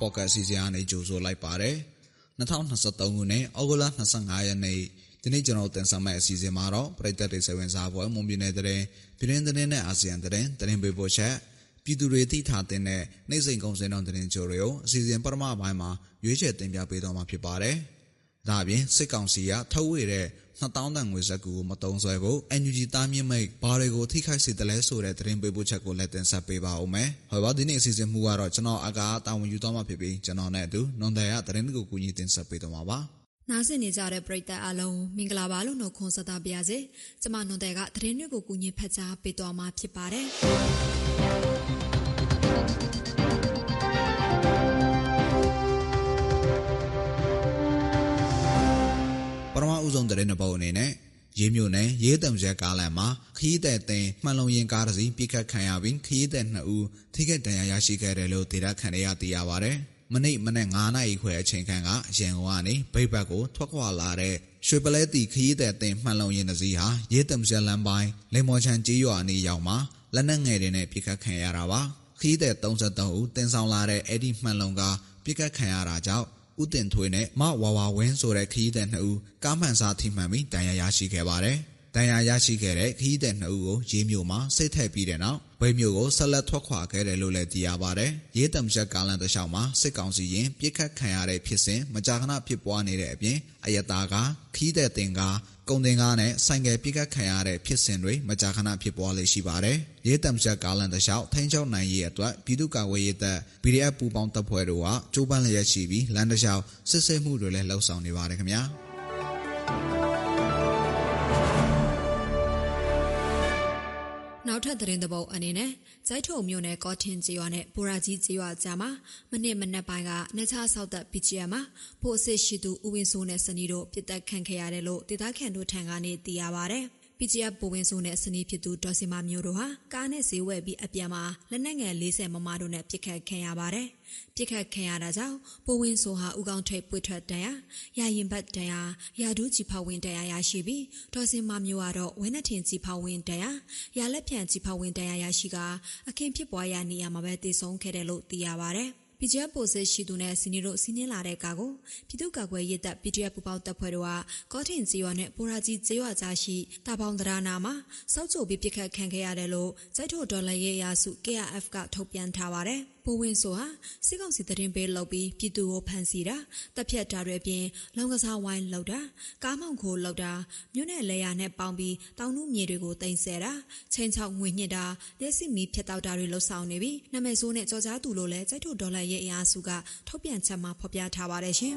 ပေါ့ကတ်အစီအစဉ်အနေကြိုဆိုလိုက်ပါတယ်2023ခုနှစ်ဩဂုတ်လ25ရက်နေ့ဒီနေ့ကျွန်တော်တင်ဆက်မယ့်အစီအစဉ်မှာတော့ပြည်သက်တွေစေဝင်စားပွဲမွန်ပြည်နယ်တဲ့ပြည်တွင်းသတင်းနဲ့အာဆီယံသတင်းသတင်းပေးပို့ချက်ပြည်သူတွေသိထားတဲ့နိုင်စိန်ကုန်းစင်တော်သတင်းချိုတွေကိုအစီအစဉ်ပထမပိုင်းမှာရွေးချယ်တင်ပြပေးတော့မှာဖြစ်ပါတယ်။ ဒါအပြင်စစ်ကောင်စီကထုတ်ဝေတဲ့2000တန်ငွေစက်ကူကိုမတုံးဆွဲဖို့ NUG တားမြင့်မိတ်ဘာတွေကိုထိခိုက်စေတယ်လဲဆိုတဲ့သတင်းပေးပို့ချက်ကိုလည်းတင်ဆက်ပေးပါဦးမယ်။ဟောပါဒီနေ့အစီအစဉ်မှုကတော့ကျွန်တော်အကာတာဝန်ယူတော့မှာဖြစ်ပြီးကျွန်တော်နဲ့အတူနွန်တယ်ရသတင်းကိုကူညီတင်ဆက်ပေးတော့မှာပါ။နားဆင်နေကြတဲ့ပရိသတ်အလုံးမင်္ဂလာပါလို့နှုတ်ခွန်းဆက်တာပါရစေ။ကျွန်မနွန်တယ်ကသတင်းတွေကိုကူညီဖတ်ကြားပေးသွားမှာဖြစ်ပါတယ် ဆုံးသတင်းတစ်ပုဒ်အနေနဲ့ရေးမြို့နယ်ရေးတံကျဲကားလမ်းမှာခရီးသည်တင်မှန်လုံရင်ကားတစ်စီးပြစ်ခတ်ခံရပြီးခရီးသည်2ဦးထိခိုက်ဒဏ်ရာရရှိခဲ့တယ်လို့ဒေတာခန်ရသိရပါဗျ။မနေ့မနေ့9နာရီခွဲအချိန်ခန့်ကရန်ကုန်ကနေဗိတ်ဘတ်ကိုထွက်ခွာလာတဲ့ရွှေပလဲတီခရီးသည်တင်မှန်လုံရင်တစ်စီးဟာရေးတံကျဲလမ်းပိုင်းလေမော်ချန်ကြီးရွာအနီးရောက်မှာလက်နက်ငယ်တွေနဲ့ပြစ်ခတ်ခံရတာပါ။ခရီးသည်33ဦးတင်ဆောင်လာတဲ့အဲ့ဒီမှန်လုံကပြစ်ခတ်ခံရတာကြောင့် ဦးတင်ထွေးနဲ့မဝါဝါဝင်းဆိုတဲ့ခရီးသည်နှစ်ဦးကားမှန်စားထိမှန်ပြီးတန်ရာရရှိခဲ့ပါတယ်။ တန်ရာရရှိခဲ့တဲ့ခရီးသည်နှစ်ဦးကိုရေးမြို့မှာစိတ်ထက်ပြီးတဲ့နောက်ဗိတ်မြို့ကိုဆက်လက်ထွက်ခွာခဲ့တယ်လို့လည်းသိရပါတယ်။ရေးတံချက်ကားလန်တလျှောက်မှာစစ်ကောင်စီရင်ပြစ်ခတ်ခံရတဲ့ဖြစ်စဉ်မကြာခဏဖြစ်ပွားနေတဲ့အပြင်အယတာကခီးတဲ့တင်ကားကုန်တင်ကားနဲ့ဆိုင်ကယ်ပြစ်ခတ်ခံရတဲ့ဖြစ်စဉ်တွေမကြာခဏဖြစ်ပွားလေရှိပါတယ်။ရေးတံချက်ကားလန်တလျှောက်ထိန်းချုပ်နိုင်ရေးအတွက်ပြည်သူ့ကာကွယ်ရေးတပ် BDF ပူးပေါင်းတပ်ဖွဲ့တို့ကကြိုးပမ်းလျက်ရှိပြီးလမ်းတလျှောက်စစ်ဆေးမှုတွေလည်းလှုပ်ဆောင်နေပါတယ်ခင်ဗျာ။ နောက်ထပ်သတင်းသဘောက်အနေနဲ့ဇိုက်ထုံမြို့နယ်ကောထင်ကျေးရွာနဲ့ပိုရာကြီးကျေးရွာကြားမှာမနေ့မနက်ပိုင်းကနှချဆောက်သက် PGM မှာပိုအစ်ရှိသူဦးဝင်းစိုးနဲ့စနီတို့ပြစ်တက်ခံခဲ့ရတယ်လို့ဒေသခံတို့ထံကနေသိရပါဗျ။ PGF ပိုဝင်းစုနဲ့စနီးဖြစ်သူဒေါ်စီမာမျိုးတို့ဟာကားနဲ့ဈေးဝယ်ပြီးအပြန်မှာလက်နက်ငယ်40မမတို့နဲ့ပြစ်ခတ်ခံရပါတယ်။ပြစ်ခတ်ခံရတာကြောင့်ပိုဝင်းစုဟာဥကောင်းထိပ်ပွေထွက်တန်ရရာရင်ဘတ်တန်ရရာဒူးကြီးဖောက်ဝင်တန်ရရရှိပြီးဒေါ်စီမာမျိုးကတော့ဝင်းနဲ့ထင်ကြီးဖောက်ဝင်တန်ရရာလက်ဖြန့်ကြီးဖောက်ဝင်တန်ရရရှိကအခင်းဖြစ်ပွားရာနေရာမှာပဲတည်ဆုံခဲ့တယ်လို့သိရပါတယ်။ PGF ပိုစစ်ရှိသူနဲ့စီနီတို့စီးနင်းလာတဲ့ကားကိုပြည်သူ့ကာကွယ်ရေးတပ် PDF ပူပေါင်းတပ်ဖွဲ့တို့ကကောထင်ကျေးရွာနဲ့ပိုရာကြီးကျေးရွာကြားရှိတာပေါင်းတရာနာမှာစောက်ချိုပြီးပြစ်ခတ်ခံခဲ့ရတယ်လို့ဇိုက်ထိုဒေါ်လာရေးရာစု KRF ကထုတ်ပြန်ထားပါတယ်။ ပိုဝင်ဆိုဟာစစ်ကောင်စီတရင်ပေးလုပ်ပြီးပြည်သူကိုဖမ်းဆီးတာတပ်ဖြတ်တာတွေအပြင်လောင်ကစားဝိုင်းလုပ်တာကားမောင်ခိုလုပ်တာမြို့နယ်လေယာနဲ့ပေါင်းပြီးတောင်နုမြေတွေကိုတင်ဆဲတာချင်းချောက်ငွေညစ်တာလက်စီမီဖြတ်တောက်တာတွေလှုပ်ဆောင်နေပြီးနာမည်ဆိုးနဲ့ကြော်ကြားသူလို့လည်းစိုက်ထုတ်ဒေါ်လာရဲ့အင်အားစုကထုတ်ပြန်ချက်မှာဖော်ပြထားပါတယ်ရှင်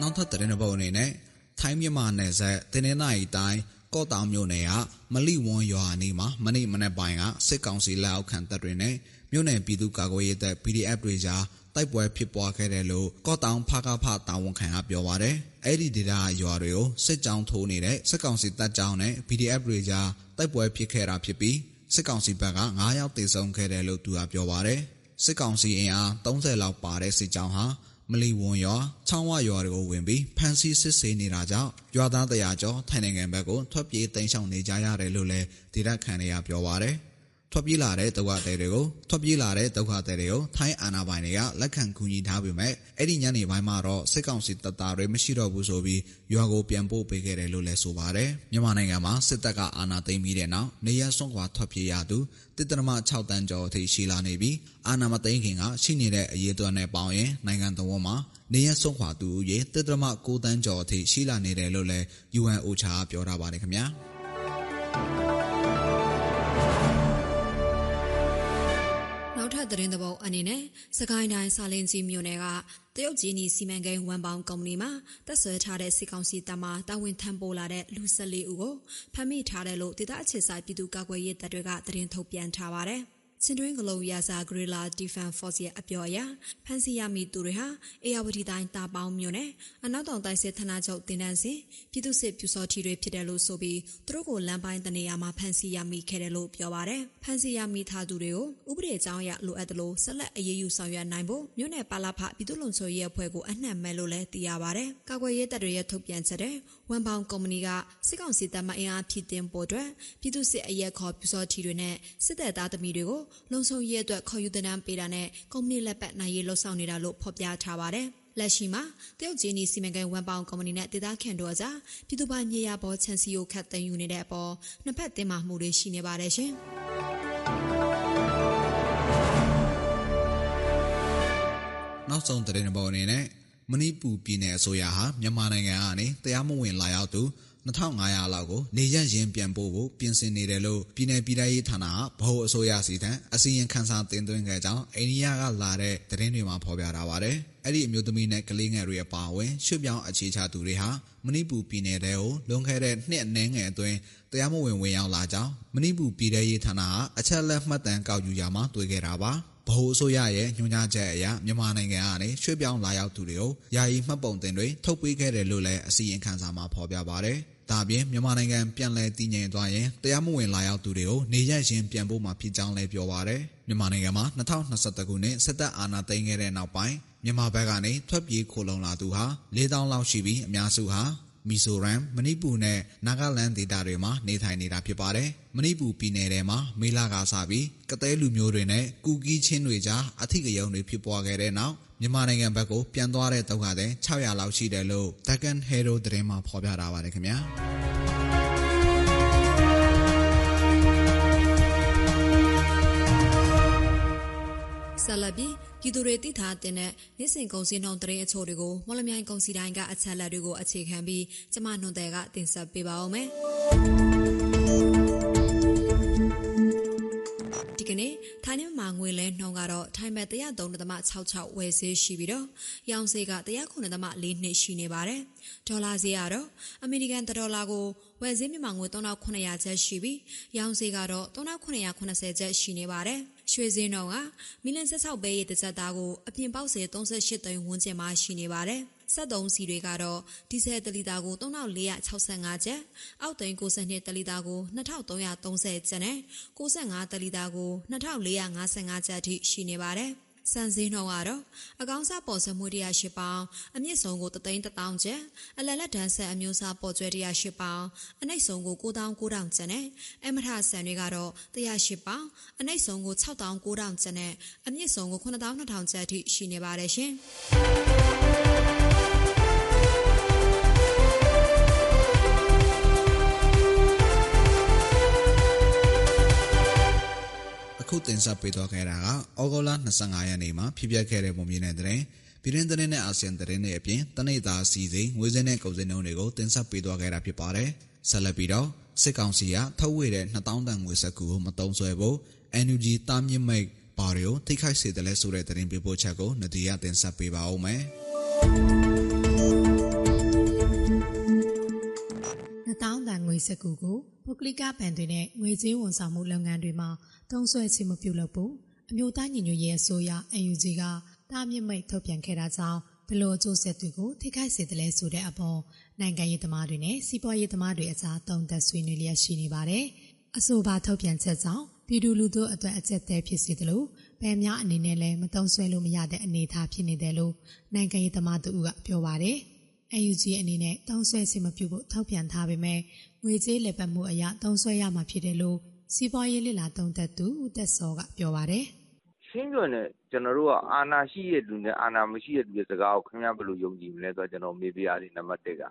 နောက်ထပ်တဲ့ဘောအနေနဲ့ထိုင်းမြန်မာနယ်စပ်တင်းနေနိုင်တိုင်း ကော့တောင်မြို့နယ်ကမလိဝွန်ရွာအနီးမှာမနေ့မနေ့ပိုင်းကစစ်ကောင်စီလက်အောက်ခံတပ်တွေနဲ့မြို့နယ်ပြည်သူ့ကာကွယ်ရေးတပ် PDF တွေကြားတိုက်ပွဲဖြစ်ပွားခဲ့တယ်လို့ကော့တောင်ဖကားဖတာဝန်ခံကပြောပါတယ်။အဲ့ဒီဒေသရွာတွေကိုစစ်ကြောင်းထိုးနေတဲ့စစ်ကောင်စီတပ်ကြောင်းနဲ့ PDF တွေကြားတိုက်ပွဲဖြစ်ခဲ့တာဖြစ်ပြီးစစ်ကောင်စီဘက်က9ယောက်တေဆုံးခဲ့တယ်လို့သူကပြောပါတယ်။စစ်ကောင်စီအင်အား30လောက်ပါတဲ့စစ်ကြောင်းဟာ မလီဝွန်ရွာချောင်းဝရွာတွေကိုဝင်ပြီးဖမ်းဆီးစစ်ဆေးနေတာကြောင့်ရွာသားတရာကျော်ထိုင်နိုင်ငံဘက်ကိုထွက်ပြေးတိမ်းရှောင်နေကြရတယ်လို့လည်းဒေသခံတွေကပြောပါတယ်။ ထွက်ပြေးလာတဲ့ဒုက္ခသည်တွေကိုထွက်ပြေးလာတဲ့ဒုက္ခသည်တွေကိုထိုင်းအာဏာပိုင်တွေကလက်ခံကူညီထားပေမဲ့အဲ့ဒီညနေပိုင်းမှာတော့စစ်ကောင်စီတပ်သားတွေမရှိတော့ဘူးဆိုပြီးရွာကိုပြန်ပို့ပေးခဲ့တယ်လို့လည်းဆိုပါတယ်မြန်မာနိုင်ငံမှာစစ်တပ်ကအာဏာသိမ်းပြီးတဲ့နောက်နေရစွန့်ခွာထွက်ပြေးရသူတစ်တရမ6တန်းကျော်အထိရှိလာနေပြီးအာဏာမသိမ်းခင်ကရှိနေတဲ့အရေးသွမ်းနဲ့ပေါင်းရင်နိုင်ငံတော်မှာနေရစွန့်ခွာသူရေတစ်တရမ6တန်းကျော်အထိရှိလာနေတယ်လို့လည်း UN OCHA ပြောထားပါတယ်ခင်ဗျာ သတင်းသဘောအနေနဲ့စကိုင်းတိုင်းစာလင်းကြီးမြို့နယ်ကတရုတ်ကြီးနီစီမံကိန်းဝန်ပေါင်းကုမ္ပဏီမှာတက်ဆွဲထားတဲ့စစ်ကောင်စီတပ်မှတာဝန်ထမ်းပိုးလာတဲ့လူ14ဦးကိုဖမ်းမိထားတယ်လို့ဒေသအခြေစိုက်ပြည်သူ့ကာကွယ်ရေးတပ်တွေကသတင်းထုတ်ပြန်ထားပါတယ်။ ချချင်းတွင်းကလုံးရာဇာဂရီလာဒီဖန်ဖော့စ်ရဲ့အပြောအရဖန်စီရမီသူတွေဟာအေယာဝတီတိုင်းတာပေါင်းမြို့နယ်အနောက်တောင်တိုင်းစစ်ဌာနချုပ်တင်တန်းစဉ်ပြည်သူ့စစ်ပြူစောထီတွေဖြစ်တယ်လို့ဆိုပြီးသူတို့ကိုလမ်းပိုင်းတနေရာမှာဖန်စီရမိခဲ့တယ်လို့ပြောပါတယ်ဖန်စီရမိထားသူတွေကိုဥပဒေအကြောင်းအရလိုအပ်တယ်လို့ဆက်လက်အရေးယူဆောင်ရွက်နိုင်ဖို့မြို့နယ်ပါလာဖပြည်သူ့လုံခြုံရေးအဖွဲ့ကိုအနှံ့မဲ့လို့လည်းသိရပါတယ်ကာကွယ်ရေးတပ်တွေရဲ့ထုတ်ပြန်ချက်တဲ့ ဝန်ပေါင်ကုမ္ပဏီကစစ်ကောင်စီတပ်မအင်အားဖြည့်တင်ပို့အတွက်ပြည်သူ့စစ်အရက်ခေါ်ပြူစောထီတွေနဲ့စစ်တပ်သားသမီးတွေကိုလုံခြုံရေးအတွက်ခေါ်ယူတဲ့နံပေးတာနဲ့ကုမ္ပဏီလက်ပတ်နိုင်ရေးလှုပ်ဆောင်နေတာလို့ဖော်ပြထားပါတယ်လက်ရှိမှာတရုတ်ဂျင်းနီစီမံကိန်းဝန်ပေါင်ကုမ္ပဏီနဲ့ဒေသခံတို့အကြားပြည်သူ့ဘာမြေယာပေါ်ချန်စီယိုခတ်သိမ်းယူနေတဲ့အပေါ်နှစ်ဖက်တင်းမာမှုတွေရှိနေပါတယ်ရှင်။နောက်ဆုံးသတင်းပေါ်အနေနဲ့ မဏိပူပြည်နယ်အစိုးရဟာမြန်မာနိုင်ငံကနေတရားမဝင်လာရောက်သူ 2500လောက်ကိုနေရရင်ပြန်ပို့ဖို့ပြင်ဆင်နေတယ်လို့ပြည်내ပြည်ထောင်ရေးဌာနကဗဟိုအစိုးရစီထံအစီရင်ခံစာတင်သွင်းခဲ့ကြောင်းအိန္ဒိယကလာတဲ့သတင်းတွေမှာဖော်ပြထားပါတယ်။အဲ့ဒီအမျိုးသမီးနဲ့ကလေးငယ်တွေအပါအဝင်ရွှေ့ပြောင်းအခြေချသူတွေဟာမဏိပူပြည်နယ်တဲကိုလွန်ခဲ့တဲ့နှစ်အနည်းငယ်အတွင်းတရားမဝင်ဝင်ရောက်လာကြောင်းမဏိပူပြည်ထောင်ရေးဌာနကအချက်လက်မှတ်တမ်းကောက်ယူရမှာတွေ့ခဲ့တာပါ။ဗဟိုအစိုးရရဲ့ညွှန်ကြားချက်အရမြန်မာနိုင်ငံကနေရွှေ့ပြောင်းလာရောက်သူတွေကိုယာယီမှတ်ပုံတင်တွေထုတ်ပေးခဲ့တယ်လို့လည်းအစီရင်ခံစာမှာဖော်ပြပါတယ်။ ဒါပြင်မြန်မာနိုင်ငံပြန်လည်တည်ငြိမ်သွားရင်တရားမဝင်လာရောက်သူတွေကိုနေရရင်ပြန်ဖို့မှာဖြစ်ကြောင်းလည်းပြောပါတယ်။မြန်မာနိုင်ငံမှာ2021ခုနှစ်စစ်တပ်အာဏာသိမ်းခဲ့တဲ့နောက်ပိုင်းမြန်မာဘက်ကနေထွက်ပြေးခိုလုံလာသူဟာ4000လောက်ရှိပြီးအများစုဟာမီဇိုရမ်မဏိပူနဲ့နာဂလန်ဒေသတွေမှာနေထိုင်နေတာဖြစ်ပါတယ်။မဏိပူပြည်နယ်ထဲမှာမေလကစပြီးကသဲလူမျိုးတွေနဲ့ကူကီးချင်းတွေကြားအထိကယုံတွေဖြစ်ပွားခဲ့တဲ့နောက် မြန်မာနိုင်ငံဘက်ကိုပြန်သွားတဲ့တုံးကတဲ့600လောက်ရှိတယ်လို့ Deccan Hero သတင်းမှာဖော်ပြထားပါတယ်ခင်ဗျာ။ဆလဘီပြည်သူတွေသိထားတဲ့နေ့စဉ်ကုန်စည်နှုန်းတရင်အချို့တွေကိုမော်လမြိုင်ကုန်စည်တိုင်းကအချက်လက်တွေကိုအခြေခံပြီးကျမနှွန်တဲ့ကတင်ဆက်ပေးပါဦးမယ်။ ထိုင်းမြန်မာငွေလဲနှုန်းကတော့ထိုင်းဘတ်103.66ဝယ်ဈေးရှိပြီးတော့ရောင်းဈေးက109.4နှစ်ရှိနေပါတယ်။ဒေါ်လာဈေးကတော့အမေရိကန်ဒေါ်လာကိုဝယ်ဈေးမြန်မာငွေ3900ကျပ်ရှိပြီးရောင်းဈေးကတော့3980ကျပ်ရှိနေပါတယ်။ ရွှေဈေးနှုန်းကမီလန်16ပဲရဲ့တစ်စက်သားကိုအပြင်ပေါက်ဈေး38သိန်းဝန်းကျင်မှာရှိနေပါတယ်။73စီတွေကတော့ဒီဇယ်တလီတာကို3465ကျပ်အောက်သိန်း92တလီတာကို2330ကျပ်နဲ့65တလီတာကို2455ကျပ်အထိရှိနေပါတယ် စံစင်းနှုန်းကတော့အကောင်းစားပေါ်စမှု108ပေါင်အမြင့်ဆုံးကို3,000ကျပ်အလလက်ဒန်းဆက်အမျိုးအစားပေါ်ကျွဲ108ပေါင်အနှိမ့်ဆုံးကို9,900ကျပ်နဲ့အမထဆန်တွေကတော့108ပေါင်အနှိမ့်ဆုံးကို6,900ကျပ်နဲ့အမြင့်ဆုံးကို9,200ကျပ်အထိရှိနေပါတယ်ရှင် ခုတင်ဆက်ပေးသွားခဲ့တာကဩဂုတ်လ25ရက်နေ့မှာဖြစ်ပျက်ခဲ့တဲ့ပုံမြင်တဲ့တဲ့ပြည်တွင်းသတင်းနဲ့အာဆီယံသတင်းတွေအပြင်တနိဒာစီစဉ်ငွေစင်းနဲ့ကုန်စည်နှုန်းတွေကိုတင်ဆက်ပေးသွားခဲ့တာဖြစ်ပါတယ်။ဆက်လက်ပြီးတော့စစ်ကောင်စီကထုတ်ဝေတဲ့2000တန်ငွေစက်ကူကိုမတုံးဆွဲဖို့ NUG တာမြင့်မိတ်ဘာတွေကိုထိခိုက်စေတယ်လဲဆိုတဲ့သတင်းပေးပို့ချက်ကိုနဒီယာတင်ဆက်ပေးပါဦးမယ်။တောင်းတန်ငွေစကူကိုပုဂ္ဂလိကဘဏ်တွေနဲ့ငွေကြေးဝန်ဆောင်မှုလုပ်ငန်းတွေမှာ သုံးစွဲခြင်းမပြုလုပ်ဘူးအမျိုးသားညီညွတ်ရေးအစိုးရ UNG ကတာမြင့်မိတ်ထုတ်ပြန်ခဲ့တာကြောင့်ဘလို့အကျိုးဆက်တွေကိုထိခိုက်စေတယ်လဲဆိုတဲ့အပေါ်နိုင်ငံရေးသမားတွေနဲ့စီးပွားရေးသမားတွေအကြားတုံ့သက်ဆွေးနွေးလျက်ရှိနေပါတယ်။အဆိုပါထုတ်ပြန်ချက်ကြောင့်ပြည်သူလူထုအတွက်အကျက်တဲဖြစ်စေတယ်လို့ဗန်များအနေနဲ့လည်းမတုံ့ဆွဲလို့မရတဲ့အနေအထားဖြစ်နေတယ်လို့နိုင်ငံရေးသမားတို့ကပြောပါတယ်။ UNG အနေနဲ့တုံ့ဆွဲစီမပြုဖို့ထုတ်ပြန်ထားပေမဲ့ငွေကြေးလက်ပတ်မှုအရတုံ့ဆွဲရမှာဖြစ်တယ်လို့ စီးပွားရေးလစ်လာတုံးသက်သူဦးသက်စောကပြောပါတယ်။ရှင်းပြောရင်ကျွန်တော်တို့ကအာဏာရှိတဲ့လူနဲ့အာဏာမရှိတဲ့လူရဲ့စကားကိုခင်ဗျားဘယ်လိုယုံကြည်မလဲဆိုတော့ကျွန်တော်မေးပြရတယ်နံပါတ်1က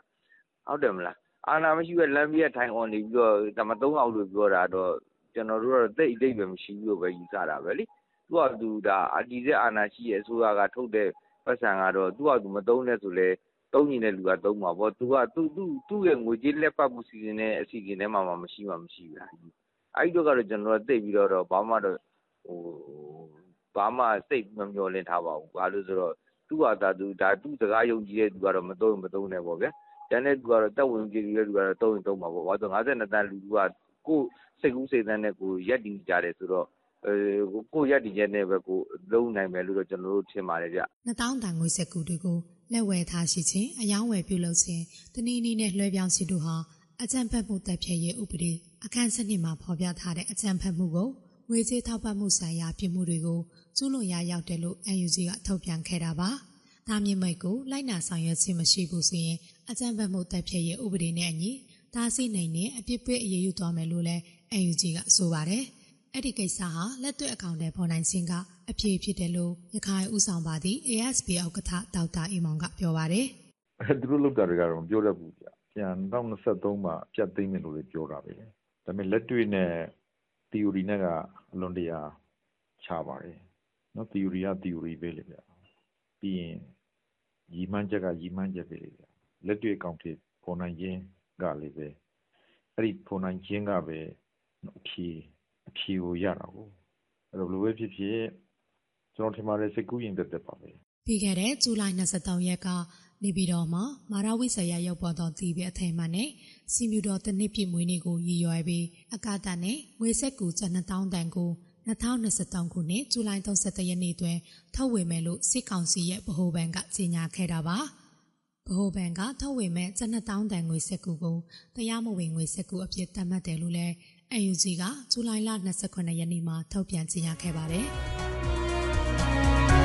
ဟုတ်တယ်မလားအာဏာမရှိတဲ့လမ်းပြည့်ထိုင် on နေပြီးတော့ဒါမှ3အောင်လို့ပြောတာတော့ကျွန်တော်တို့ကတော့တိတ်အတိတ်ပဲမရှိဘူးလို့ပဲယူဆတာပဲလေသူကသူဒါအတီးတဲ့အာဏာရှိရဲ့အစိုးရကထုတ်တဲ့ပတ်စံကတော့သူကသူမသုံးနဲ့ဆိုလဲသုံးနေတဲ့လူကသုံးမှာပေါ့သူကသူသူသူ့ရဲ့ငွေကြေးလက်ပတ်မှုစီစဉ်တဲ့အစီအစဉ်ထဲမှာမှမရှိမှမရှိဘူး အဲ့ဒီတော့ကတော့ ကျွန်တော်သိပြီးတော့ ဘာမှတော့ဟိုဘာမှစိတ်မမျှော်လင့်ထားပါဘူး ဘာလို့ဆိုတော့ သူ့ဟာသာသူဒါသူ့စကား ယုံကြည်တဲ့သူကတော့ မသုံးမသုံးနဲ့ပေါ့ဗျာတန်းတဲ့သူကတော့တက်ဝင်ကြည့်တဲ့သူကတော့ သုံးရင် သုံးပါပေါ့ ဘာလို့52တန်းလူကကိုစိတ်ကူးစိတ်သန်းနဲ့ ကိုရက်တည်ကြတယ်ဆိုတော့အဲကိုယ့်ရက်တည်ချက်နဲ့ပဲ ကိုလုံးနိုင်မယ်လို့တော့ ကျွန်တော်တို့ ထင်ပါတယ်ဗျနှစ်တောင်းတန်ငွေစက်ကူတွေကို လက်ဝယ်ထားရှိခြင်းအယောင်းဝယ်ပြုလုပ်ခြင်း တနည်းနည်းနဲ့ လွှဲပြောင်းခြင်းတို့ဟာ အကြံဖတ်မှုတပ်ဖြည့်ရေးဥပဒေ အခန်းစနစ်မှာဖော်ပြထားတဲ့အကြံဖတ်မှုကိုငွေကြေးထောက်ပံ့မှုဆိုင်ရာပြည်မှုတွေကိုကျူးလွန်ရရောက်တယ်လို့ NUG ကထုတ်ပြန်ခဲ့တာပါ။ဒါမြင့်မိတ်ကိုလိုက်နာဆောင်ရွက်ခြင်းမရှိဘူးဆိုရင်အကြံဖတ်မှုတပ်ဖြည့်ရေးဥပဒေနဲ့အညီဒါစီနိုင်နဲ့အပြစ်ပေးအရေးယူသွားမယ်လို့လည်း NUG ကဆိုပါတယ်။အဲ့ဒီကိစ္စဟာလက်တွေ့အကောင့်တွေပေါ်နိုင်ခြင်းကအပြည့်ဖြစ်တယ်လို့ရခိုင်ဦးဆောင်ပါသည့် ASP ဥက္ကဋ္ဌဒေါက်တာအီမောင်ကပြောပါတယ်အဲသူတို့လောက်တာတွေကတော့မပြောတတ်ဘူးဗျပြန်2023မှာပြတ်သိမ်းမယ်လို့လည်းပြောတာပဲ ဒါပေမဲ့လက်တွေ့နဲ့ theory နဲ့ကအလွန်တရာခြားပါတယ်နော် theory က theory ပဲလေဗျပြီးရင်ရည်မှန်းချက်ကရည်မှန်းချက်ပဲလေဗျလက်တွေ့အကောင့်တွေပေါ်နိုင်ခြင်းကလည်းပဲအဲ့ဒီပေါ်နိုင်ခြင်းကပဲအဖြေအဖြေကိုရတာကိုအဲ့တော့ဘယ်လိုပဲဖြစ်ဖြစ်ကျွန်တော်ထင်ပါတယ်စိတ်ကူးရင်တက်တက်ပါပဲ။ပြီးခဲ့တဲ့ဇူလိုင်23ရက်က နေပြည်တော်မှာမာရဝိဆရာရောက်ပေါ်သောတီးပြအထိမ်းအမှန်နဲ့စီမြူတော်တစ်နှစ်ပြည့်မွေးနေ့ကိုရည်ရွယ်ပြီးအကတာနဲ့ငွေဆက်ကူကျပ်2000တန်ကို2023ခုနှစ်ဇူလိုင်31ရက်နေ့တွင်ထုတ်ဝေမယ်လို့စစ်ကောင်စီရဲ့ဗဟိုဘဏ်ကကြေညာခဲ့တာပါ။ဗဟိုဘဏ်ကထုတ်ဝေမဲ့ကျပ်2000တန်ငွေဆက်ကူကိုတရားမဝင်ငွေဆက်ကူအဖြစ်သတ်မှတ်တယ်လို့လည်း UNG ကဇူလိုင်လ28ရက်နေ့မှာထုတ်ပြန်ကြေညာခဲ့ပါတယ်။